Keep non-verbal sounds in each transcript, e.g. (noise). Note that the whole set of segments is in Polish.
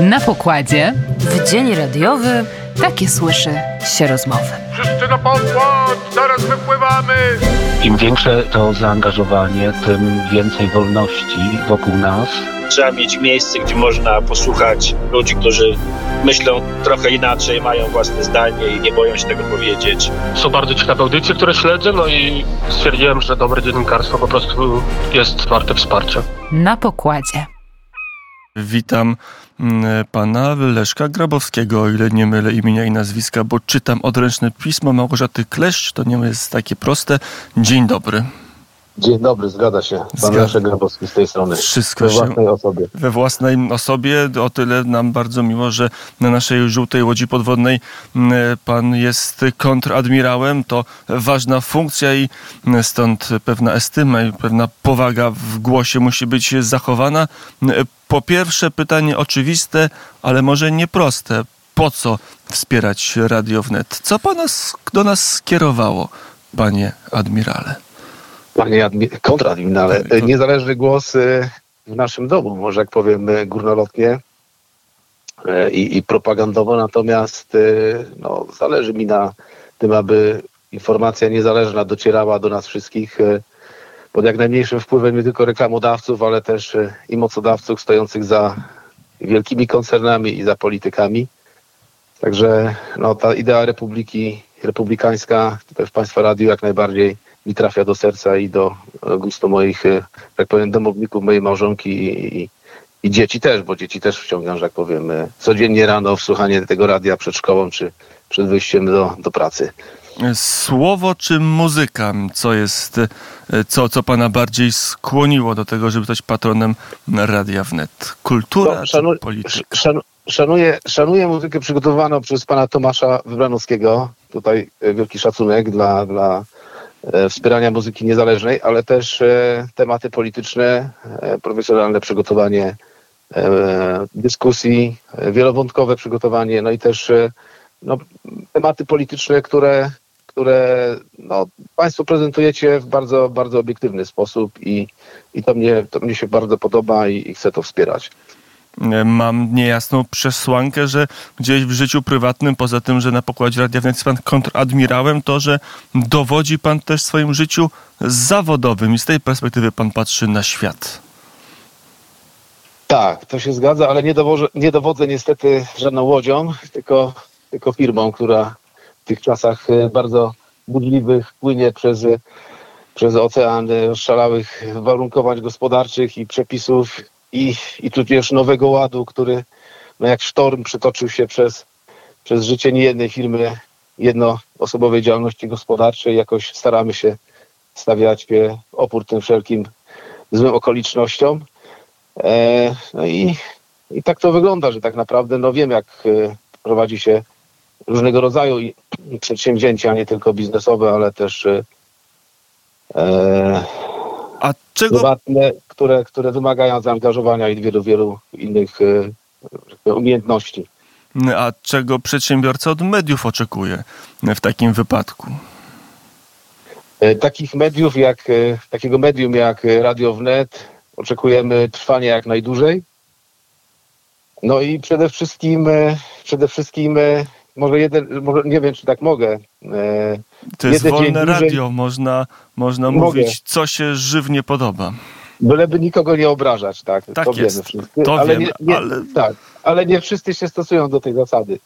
Na pokładzie W dzień radiowy takie słyszy się rozmowy. Wszyscy na pokład, zaraz wypływamy! Im większe to zaangażowanie, tym więcej wolności wokół nas. Trzeba mieć miejsce, gdzie można posłuchać ludzi, którzy myślą trochę inaczej, mają własne zdanie i nie boją się tego powiedzieć. Są bardzo ciekawe audycje, które śledzę, no i stwierdziłem, że dobre dziennikarstwo po prostu jest warte wsparcia. Na pokładzie. Witam mm, pana Leszka Grabowskiego, o ile nie mylę imienia i nazwiska, bo czytam odręczne pismo Małgorzaty Kleszcz, to nie jest takie proste. Dzień dobry. Dzień dobry, zgadza się. Pan. Leszek Grabowski z tej strony. Wszystko We się własnej osobie. we własnej osobie. O tyle nam bardzo miło, że na naszej żółtej łodzi podwodnej mm, pan jest kontradmirałem. To ważna funkcja i stąd pewna estyma i pewna powaga w głosie musi być zachowana. Po pierwsze pytanie oczywiste, ale może nieproste. Po co wspierać Radio Wnet? Co pana do nas skierowało, panie admirale? Panie admi- kontradmirale, Kon- niezależny głos y, w naszym domu, może jak powiem y, górnolotnie i, i propagandowo, natomiast no, zależy mi na tym, aby informacja niezależna docierała do nas wszystkich pod jak najmniejszym wpływem nie tylko reklamodawców, ale też i mocodawców stojących za wielkimi koncernami i za politykami. Także no, ta idea republiki, republikańska, tutaj w Państwa Radiu jak najbardziej mi trafia do serca i do e, gustu moich, e, tak powiem, domowników, mojej małżonki i, i, i dzieci też, bo dzieci też wciągam, że tak powiem, e, codziennie rano w słuchanie tego radia przed szkołą czy przed wyjściem do, do pracy. Słowo czy muzyka? Co jest, co, co pana bardziej skłoniło do tego, żeby być patronem Radia Wnet? Kultura No, czy szanu- polityka? Szan, szanuję, szanuję muzykę przygotowaną przez pana Tomasza Wybranowskiego. Tutaj wielki szacunek dla, dla wspierania muzyki niezależnej, ale też e, tematy polityczne, e, profesjonalne przygotowanie e, dyskusji, e, wielowątkowe przygotowanie, no i też e, no, tematy polityczne, które, które no, Państwo prezentujecie w bardzo, bardzo obiektywny sposób i, i to, mnie, to mnie się bardzo podoba i, i chcę to wspierać. E, Mam niejasną przesłankę, że gdzieś w życiu prywatnym, poza tym, że na pokładzie Radia Wnet jest pan kontradmirałem, to, że dowodzi pan też swoim życiu zawodowym i z tej perspektywy pan patrzy na świat. Tak, to się zgadza, ale nie, dowożę, nie dowodzę niestety żadną łodzią, tylko, tylko firmą, która w tych czasach e, bardzo burzliwych płynie przez, e, przez ocean szalałych warunkowań gospodarczych i przepisów i, i tudzież nowego ładu, który no jak sztorm przytoczył się przez, przez życie niejednej firmy jednoosobowej działalności gospodarczej. Jakoś staramy się stawiać opór tym wszelkim złym okolicznościom. E, No i, i tak to wygląda, że tak naprawdę no wiem, jak e, prowadzi się różnego rodzaju przedsięwzięcia, nie tylko biznesowe, ale też e, e, A czego prywatne, które, które wymagają zaangażowania i wielu, wielu innych e, umiejętności. A czego przedsiębiorca od mediów oczekuje w takim wypadku? E, Takich mediów jak, e, takiego medium jak e, Radio Wnet oczekujemy trwania jak najdłużej. No i przede wszystkim, e, przede wszystkim e, może jeden, może nie wiem czy tak mogę. e, To jest wolne radio, można, można Mogę. mówić, co się żywnie podoba. Byleby nikogo nie obrażać, tak? Tak to jest, wiemy wszyscy. to ale, wiemy, nie, nie, ale- tak, ale nie wszyscy się stosują do tej zasady.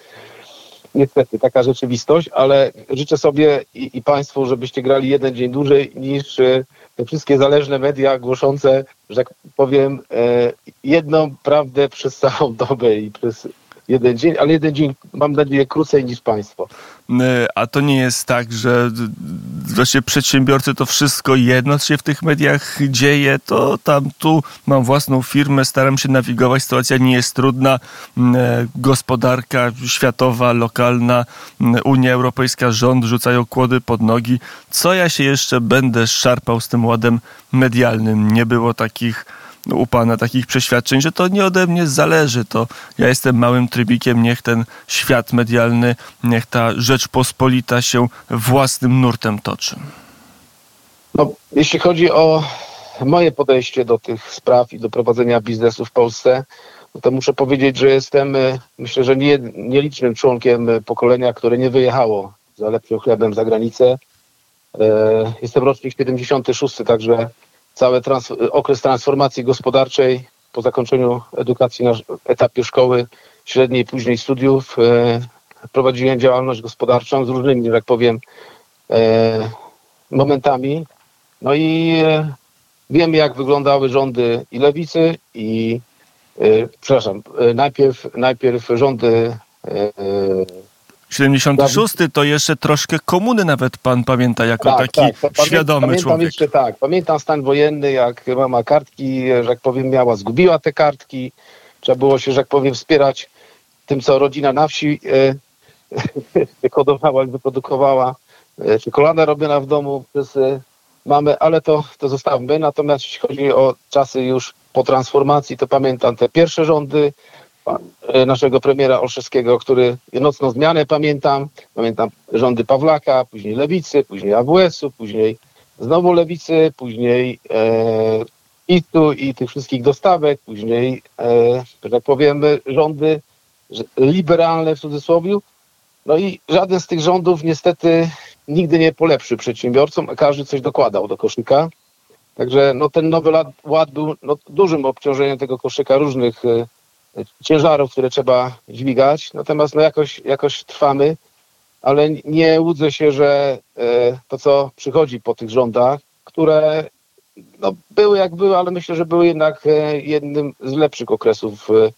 Niestety, taka rzeczywistość, ale życzę sobie i, i Państwu, żebyście grali jeden dzień dłużej niż e, te wszystkie zależne media głoszące, że tak powiem, e, jedną prawdę przez całą dobę i przez jeden dzień, ale jeden dzień mam nadzieję krócej niż Państwo. E, A to nie jest tak, że d- właśnie przedsiębiorcy to wszystko jedno, co się w tych mediach dzieje, to tam tu mam własną firmę, staram się nawigować, sytuacja nie jest trudna, e, gospodarka światowa, lokalna, Unia Europejska, rząd rzucają kłody pod nogi. Co ja się jeszcze będę szarpał z tym ładem medialnym? Nie było takich u pana takich przeświadczeń, że to nie ode mnie zależy, to ja jestem małym trybikiem, niech ten świat medialny, niech ta Rzeczpospolita się własnym nurtem toczy. No, jeśli chodzi o moje podejście do tych spraw i do prowadzenia biznesu w Polsce, no to muszę powiedzieć, że jestem, e, myślę, że nie, nielicznym członkiem e, pokolenia, które nie wyjechało za lepszym chlebem za granicę. E, Jestem rocznik 76, także cały trans okres transformacji gospodarczej po zakończeniu edukacji na etapie szkoły średniej, później studiów e, prowadziłem działalność gospodarczą z różnymi, tak powiem, e, momentami. No i e, wiem, jak wyglądały rządy i lewicy, i e, przepraszam, e, najpierw, najpierw rządy e, 76 to jeszcze troszkę komuny nawet pan pamięta jako taki pa- pamię- świadomy pamiętam człowiek. Jeszcze, tak, pamiętam stan wojenny, jak mama kartki, że jak powiem, miała, zgubiła te kartki. Trzeba było się, że jak powiem, wspierać tym, co rodzina na wsi e, (laughs) wyhodowała i wyprodukowała. E, czekolada robiona w domu przez e, mamę, ale to, to zostawmy. Natomiast jeśli chodzi o czasy już po transformacji, to pamiętam te pierwsze rządy naszego premiera Olszewskiego, który nocną zmianę pamiętam. Pamiętam rządy Pawlaka, później Lewicy, później AWS-u, później znowu Lewicy, później e, ITU i tych wszystkich dostawek, później, e, że tak powiem, rządy liberalne w cudzysłowie. No i żaden z tych rządów niestety nigdy nie polepszy przedsiębiorcom, a każdy coś dokładał do koszyka. Także no, ten nowy ład, ład był no, dużym obciążeniem tego koszyka różnych e, ciężarów, które trzeba dźwigać. Natomiast no, jakoś, jakoś trwamy, ale nie łudzę się, że e, to, co przychodzi po tych rządach, które no, były jak były, ale myślę, że były jednak e, jednym z lepszych okresów e,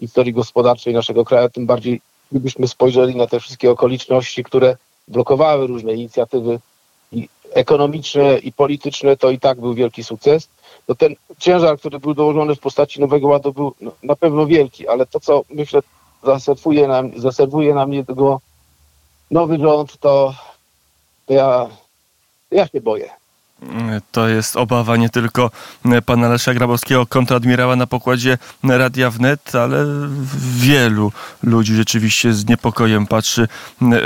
historii gospodarczej naszego kraju, tym bardziej gdybyśmy spojrzeli na te wszystkie okoliczności, które blokowały różne inicjatywy ekonomiczne i polityczne, to i tak był wielki sukces. No ten ciężar, który był dołożony w postaci Nowego Ładu był no, na pewno wielki, ale to, co myślę zaserwuje nam, zaserwuje nam nowy rząd, to, to ja, ja się boję. To jest obawa nie tylko pana Leszka Grabowskiego, kontradmirała na pokładzie Radia Wnet, ale wielu ludzi rzeczywiście z niepokojem patrzy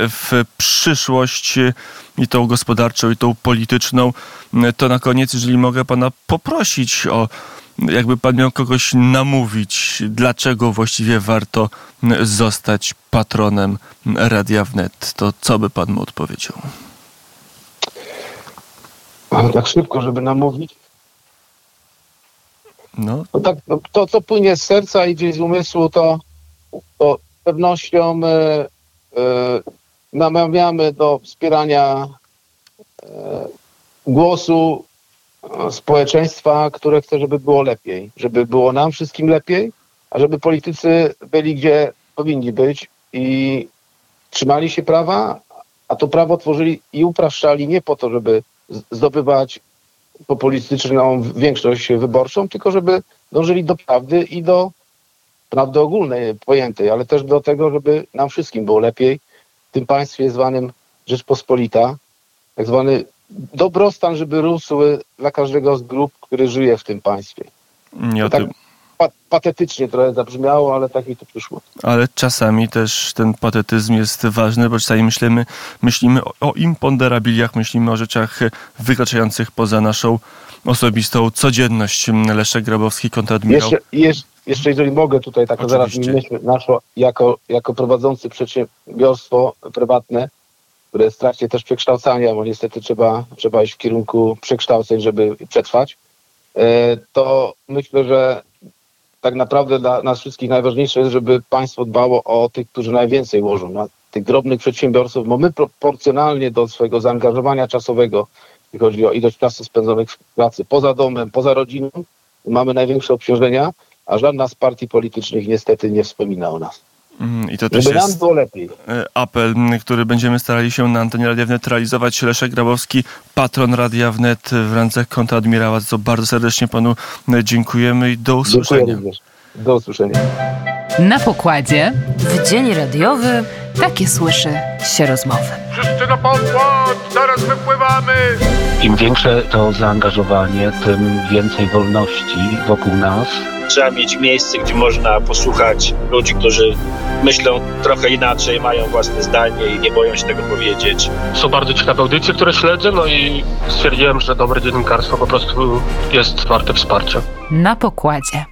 w przyszłość i tą gospodarczą, i tą polityczną. To na koniec, jeżeli mogę pana poprosić o jakby pan miał kogoś namówić, dlaczego właściwie warto zostać patronem Radia Wnet, to co by pan mu odpowiedział? Ale tak szybko, żeby namówić. No, No tak, no, to, co płynie z serca i gdzieś z umysłu, to, to z pewnością e, e, namawiamy do wspierania e, głosu e, społeczeństwa, które chce, żeby było lepiej, żeby było nam wszystkim lepiej, a żeby politycy byli gdzie powinni być i trzymali się prawa, a to prawo tworzyli i upraszczali nie po to, żeby zdobywać populistyczną większość wyborczą, tylko żeby dążyli do prawdy i do prawdy ogólnej, pojętej, ale też do tego, żeby nam wszystkim było lepiej w tym państwie zwanym Rzeczpospolita, tak zwany dobrostan, żeby rósł dla każdego z grup, który żyje w tym państwie. nie o tak patetycznie trochę zabrzmiało, ale tak mi to przyszło. Ale czasami też ten patetyzm jest ważny, bo czasami myślimy, myślimy o, imponderabiliach, myślimy o rzeczach wykraczających poza naszą osobistą codzienność. Leszek Grabowski, kontradmirał. Jeszcze, jeszcze, jeszcze jeżeli mogę tutaj tak zaraz myśl naszło, jako, jako prowadzący przedsiębiorstwo prywatne, które jest w trakcie też przekształcania, bo niestety trzeba, trzeba iść w kierunku przekształceń, żeby przetrwać, e, to myślę, że tak naprawdę dla nas wszystkich najważniejsze jest, żeby państwo dbało o tych, którzy najwięcej łożą, na tych drobnych przedsiębiorców, bo my proporcjonalnie do swojego zaangażowania czasowego, jeśli chodzi o ilość czasu spędzonych w pracy poza domem, poza rodziną, mamy największe obciążenia, a żadna z partii politycznych niestety nie wspomina o nas. Mm, I to też jest e, apel, który będziemy starali się na antenie Radia Wnet realizować. Leszek Grabowski, patron Radia Wnet w ręce kontradmirała, za co bardzo serdecznie panu e, dziękujemy i do usłyszenia. Do usłyszenia. Na pokładzie w dzień radiowy takie słyszy się rozmowy. Wszyscy na pokład, zaraz wypływamy! Im większe to zaangażowanie, tym więcej wolności wokół nas. Trzeba mieć miejsce, gdzie można posłuchać ludzi, którzy myślą trochę inaczej, mają własne zdanie i nie boją się tego powiedzieć. Są bardzo ciekawe audycje, które śledzę, no i stwierdziłem, że dobre dziennikarstwo po prostu jest warte wsparcia. Na pokładzie.